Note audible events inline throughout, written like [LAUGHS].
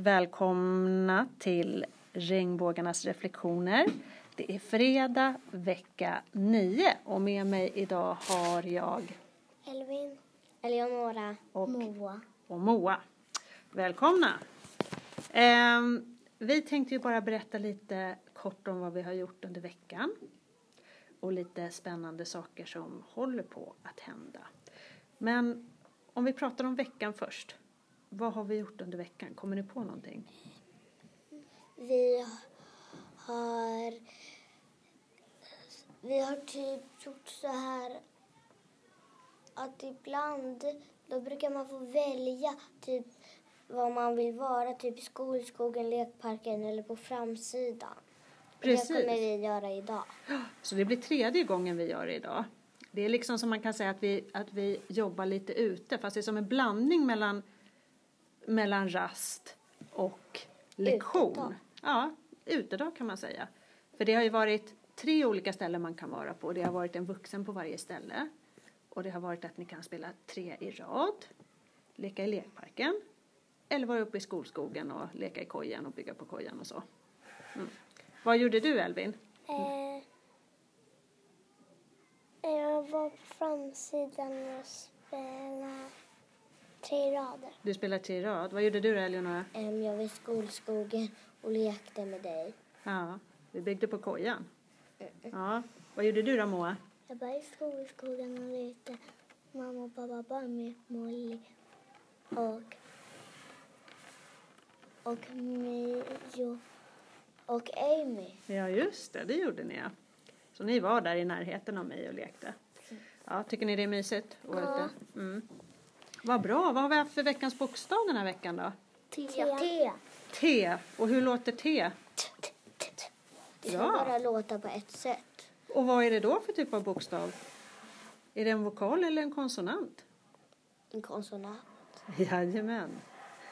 Och välkomna till Regnbågarnas reflektioner. Det är fredag vecka 9 och med mig idag har jag Elvin, Eleonora Och- Moa. och Moa. Välkomna! Ehm, vi tänkte ju bara berätta lite kort om vad vi har gjort under veckan och lite spännande saker som håller på att hända. Men om vi pratar om veckan först. Vad har vi gjort under veckan? Kommer ni på någonting? Vi har vi har typ gjort så här att ibland då brukar man få välja typ vad man vill vara, typ i skolskogen, lekparken eller på framsidan. Precis. Det kommer vi göra idag. Så det blir tredje gången vi gör det idag. Det är liksom som man kan säga att vi, att vi jobbar lite ute fast det är som en blandning mellan, mellan rast och lektion. Utedag. Ja, utedag kan man säga. För det har ju varit tre olika ställen man kan vara på. Det har varit en vuxen på varje ställe. Och det har varit att ni kan spela tre i rad, leka i lekparken eller vara uppe i skolskogen och leka i kojan och bygga på kojan och så. Mm. Vad gjorde du Elvin? Eh, jag var på framsidan och spelade tre rader. Du spelar tre rad. Vad gjorde du då, Eleonora? Em, Jag var i skolskogen och lekte med dig. Ja, vi byggde på kojan. Ja. Vad gjorde du då, Moa? Jag var i skolskogen och lekte. Mamma och pappa var med Molly och och Mio och Amy. Ja, just det. Det gjorde ni, ja. Så ni var där i närheten av mig och lekte. Ja, tycker ni det är mysigt Ja. Mm. Vad bra. Vad har vi haft för veckans bokstav den här veckan då? T. T. T. Och hur låter T? Det ska bara låta på ett sätt. Och vad är det då för typ av bokstav? Är det en vokal eller en konsonant? En konsonant. Jajamän.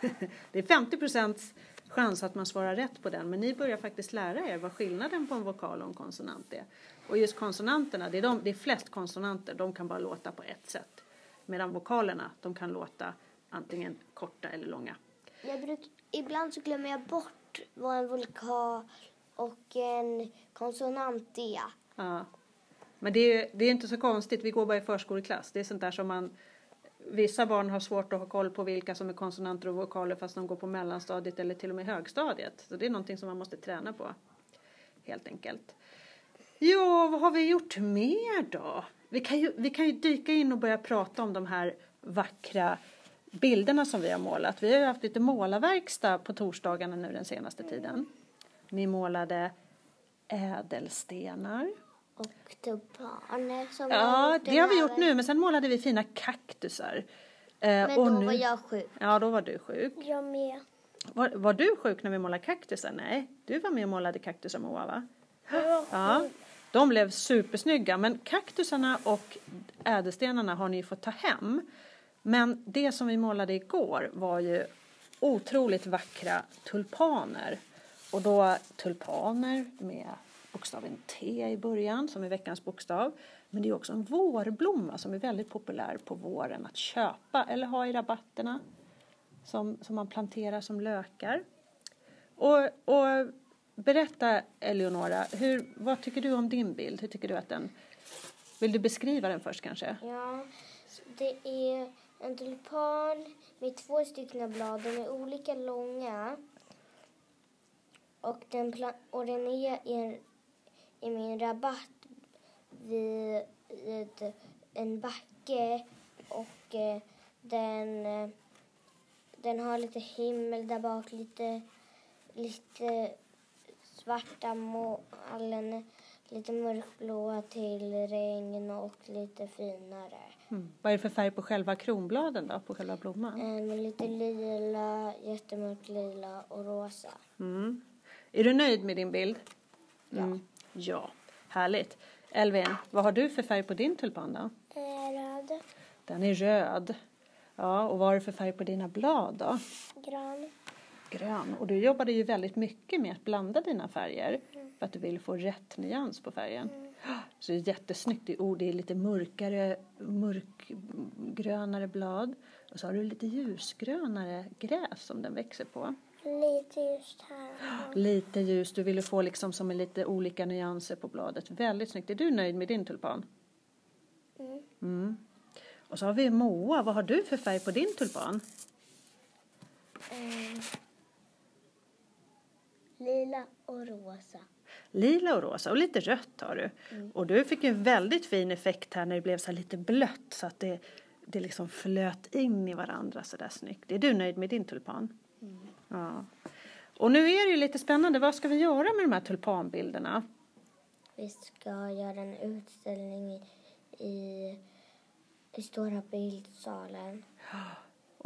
[LAUGHS] Det är 50 procents chans att man svarar rätt på den, men ni börjar faktiskt lära er vad skillnaden på en vokal och en konsonant är. Och just konsonanterna, det är, de, det är flest konsonanter, de kan bara låta på ett sätt. Medan vokalerna, de kan låta antingen korta eller långa. Jag bruk, ibland så glömmer jag bort vad en vokal och en konsonant är. Ja. Men det är, det är inte så konstigt, vi går bara i förskoleklass. Det är sånt där som man Vissa barn har svårt att ha koll på vilka som är konsonanter och vokaler fast de går på mellanstadiet eller till och med högstadiet. Så det är någonting som man måste träna på. Helt enkelt. Ja, vad har vi gjort mer då? Vi kan ju, vi kan ju dyka in och börja prata om de här vackra bilderna som vi har målat. Vi har ju haft lite målarverkstad på torsdagarna nu den senaste tiden. Ni målade ädelstenar. Och tulpaner som Ja, det har vi gjort nu, men sen målade vi fina kaktusar. Eh, Men och då nu, var jag sjuk. Ja, då var du sjuk. Jag med. Var, var du sjuk när vi målade kaktusar? Nej, du var med och målade kaktusar Moa, va? Jag Ja, de blev supersnygga, men kaktusarna och ädelstenarna har ni fått ta hem. Men det som vi målade igår var ju otroligt vackra tulpaner. Och då tulpaner med bokstaven T i början, som är veckans bokstav. Men det är också en vårblomma som är väldigt populär på våren att köpa eller ha i rabatterna. Som, som man planterar som lökar. Och, och berätta Eleonora, hur, vad tycker du om din bild? Hur tycker du att den... Vill du beskriva den först kanske? Ja, det är en tulpan med två stycken blad. De är olika långa. Och den, och den är i, en, i min rabatt vid, vid en backe. Och eh, den, eh, den har lite himmel där bak, lite, lite svarta moln, lite mörkblåa till regn och lite finare. Mm. Vad är det för färg på själva kronbladen då, på själva blomman? Eh, Med lite lila, jättemörkt lila och rosa. Mm. Är du nöjd med din bild? Mm. Ja, härligt. Elvin, vad har du för färg på din tulpan då? Röd, Den är röd. Ja, och vad har du för färg på dina blad då? grön, Grön. Och du jobbade ju väldigt mycket med att blanda dina färger för att du vill få rätt nyans på färgen. [GASPS] Så det är jättesnyggt. Oh, det är lite mörkare, mörkgrönare blad Och så har du lite ljusgrönare gräs som den växer på. Lite just här. [GASPS] Lite ljus, du ville få liksom som en lite olika nyanser på bladet. Väldigt snyggt. Är du nöjd med din tulpan? Mm. Mm. Och så har vi Moa, vad har du för färg på din tulpan? Eh, lila och rosa. Lila och rosa och lite rött har du. Och du fick en väldigt fin effekt här när det blev så lite blött så att det, det liksom flöt in i varandra så där snyggt. Är du nöjd med din tulpan? Ja. Och nu är det ju lite spännande, vad ska vi göra med de här tulpanbilderna? Vi ska göra en utställning i, i, i stora bildsalen.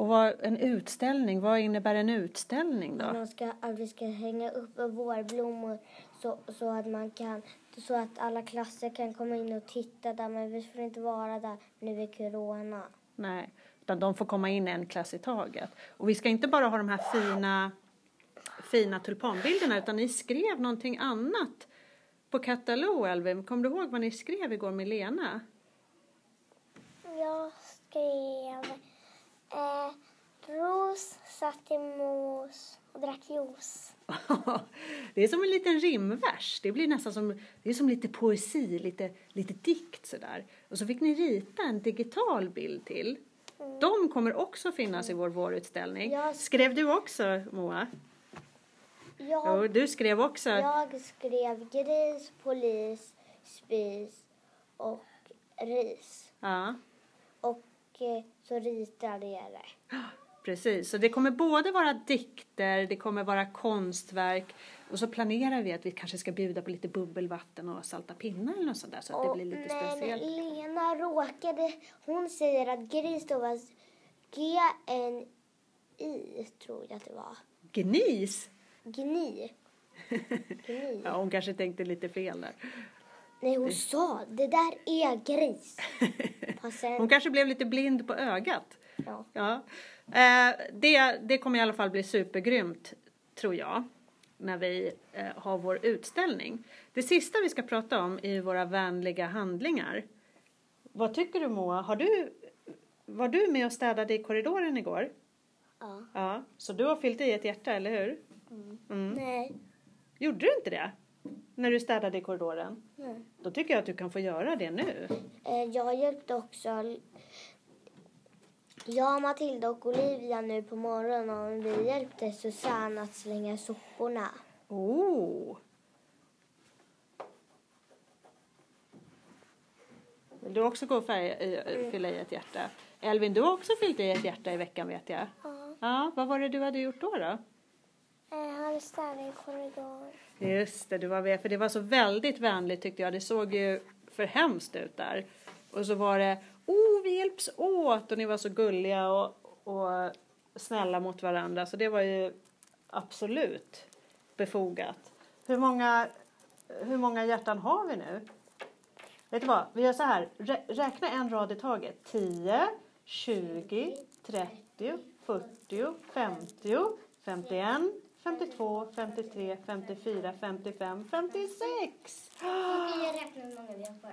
Och vad, en utställning, vad innebär en utställning då? Man ska, att vi ska hänga upp vårblommor så, så, att man kan, så att alla klasser kan komma in och titta där. Men vi får inte vara där nu i corona. Nej, utan de får komma in en klass i taget. Och vi ska inte bara ha de här fina, fina tulpanbilderna utan ni skrev någonting annat på Katalog, Elvin. Kommer du ihåg vad ni skrev igår med Lena? Jag skrev eh, Ros satt i mos och drack juice. [LAUGHS] det är som en liten rimvers. Det blir nästan som, det är som lite poesi, lite, lite dikt sådär. Och så fick ni rita en digital bild till. De kommer också finnas i vår vårutställning. Jag- Skrev du också, Moa? Jo, Jag, du skrev också. jag skrev gris, polis, spis och ris. Ja, Och eh, så ritade jag det. precis. Så det kommer både vara dikter, det kommer vara konstverk och så planerar vi att vi kanske ska bjuda på lite bubbelvatten och salta pinnar eller något sånt där så att det blir lite men speciellt. Lena råkade, hon säger att gris stavas G-N-I tror jag att det var. Gnis! Gni. [LAUGHS] Gni. Ja, hon kanske tänkte lite fel där. Nej, hon sa det där är gris. [LAUGHS] Sen, Hon kanske blev lite blind på ögat. ja. Ja. Eh, det, det kommer i alla fall bli supergrymt, tror jag, när vi eh, har vår utställning. Det sista vi ska prata om är våra vänliga handlingar. Vad tycker du Moa? Har du, var du med och städade i korridoren igår? ja. Ja, så du har fyllt i ett hjärta, eller hur? Mm. Nej. Gjorde du inte det? När du städade i korridoren? Nej. Då tycker jag att du kan få göra det nu. Eh, Jag hjälpte också. Jag, Matilda och Olivia nu på morgonen vi hjälpte Susanne att slänga soporna. Oh! Vill du också gå och färg, i- fylla i ett hjärta? Elvin, du har också fyllt i ett hjärta i veckan vet jag. Ja. Ja, vad var det du hade gjort då? då? Jag i korridoren. Just det, du var med, för det var så väldigt vänligt tyckte jag. Det såg ju för hemskt ut där. Och så var det, oh vi hjälps åt och ni var så gulliga och, och snälla mot varandra. Så det var ju absolut befogat. Hur många, hur många hjärtan har vi nu? Vet du vad, vi gör så här. Rä- räkna en rad i taget. 10, 20, 30, 40, 50, 51, 52, 53, 54, 55, 56. Jag räknar hur många vi har kvar.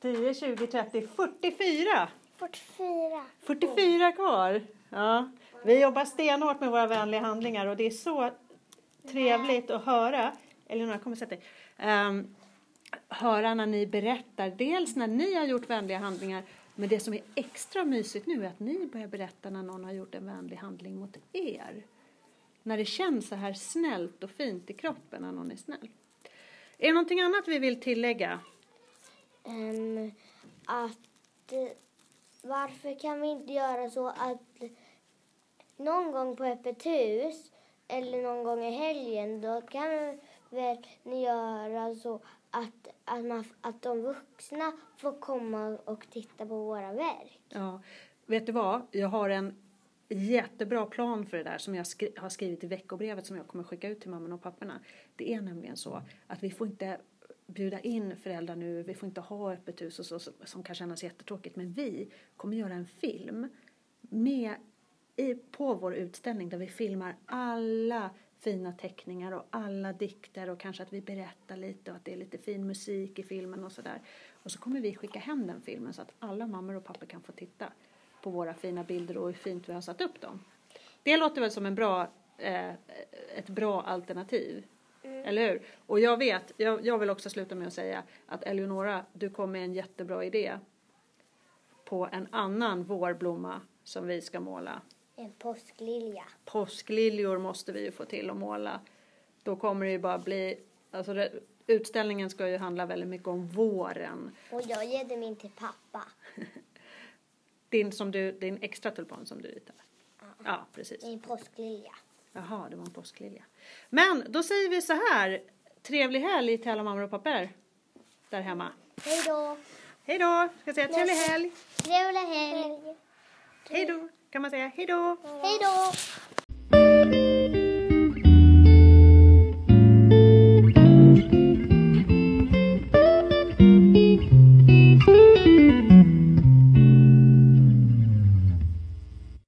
10, 20, 30, 44. 44. 44 kvar. Ja. Vi jobbar stenhårt med våra vänliga handlingar och det är så trevligt att höra. Elinor, kom och sätt dig. Ehm, höra när ni berättar, dels när ni har gjort vänliga handlingar, men det som är extra mysigt nu är att ni börjar berätta när någon har gjort en vänlig handling mot er. När det känns så här snällt och fint i kroppen när någon är snäll. Är det någonting annat vi vill tillägga? Um, att eh, varför kan vi inte göra så att någon gång på öppet hus eller någon gång i helgen då kan väl ni göra så att, att, man, att de vuxna får komma och titta på våra verk. Ja, vet du vad? Jag har en jättebra plan för det där som jag skri- har skrivit i veckobrevet som jag kommer skicka ut till mamman och papporna. Det är nämligen så att vi får inte bjuda in föräldrar nu, vi får inte ha öppet hus och så, som- kan kännas jättetråkigt, men vi kommer göra en film med i, på vår utställning där vi filmar alla fina teckningar och alla dikter och kanske att vi berättar lite och att det är lite fin musik i filmen och sådär. Och så kommer vi skicka hem den filmen så att alla mammor och pappor kan få titta på våra fina bilder och hur fint vi har satt upp dem. Det låter väl som en bra, eh, ett bra alternativ. Eller hur? Och jag vet, jag, jag vill också sluta med att säga att Eleonora, du kom med en jättebra idé på en annan vårblomma som vi ska måla. En påsklilja. Påskliljor måste vi ju få till att måla. Då kommer det ju bara bli, alltså det, utställningen ska ju handla väldigt mycket om våren. Och jag ger min till pappa. [LAUGHS] Din, som du, din extra tulpan som du ritar. Ja, precis. En påsklilja. Jaha, det var en påsklilja. Men då säger vi så här. Trevlig helg till alla mammor och pappor där hemma. Hej då! Hej då! Ska säga trevlig helg? Trevlig helg! Hej då! Kan man säga hejdå? Hejdå!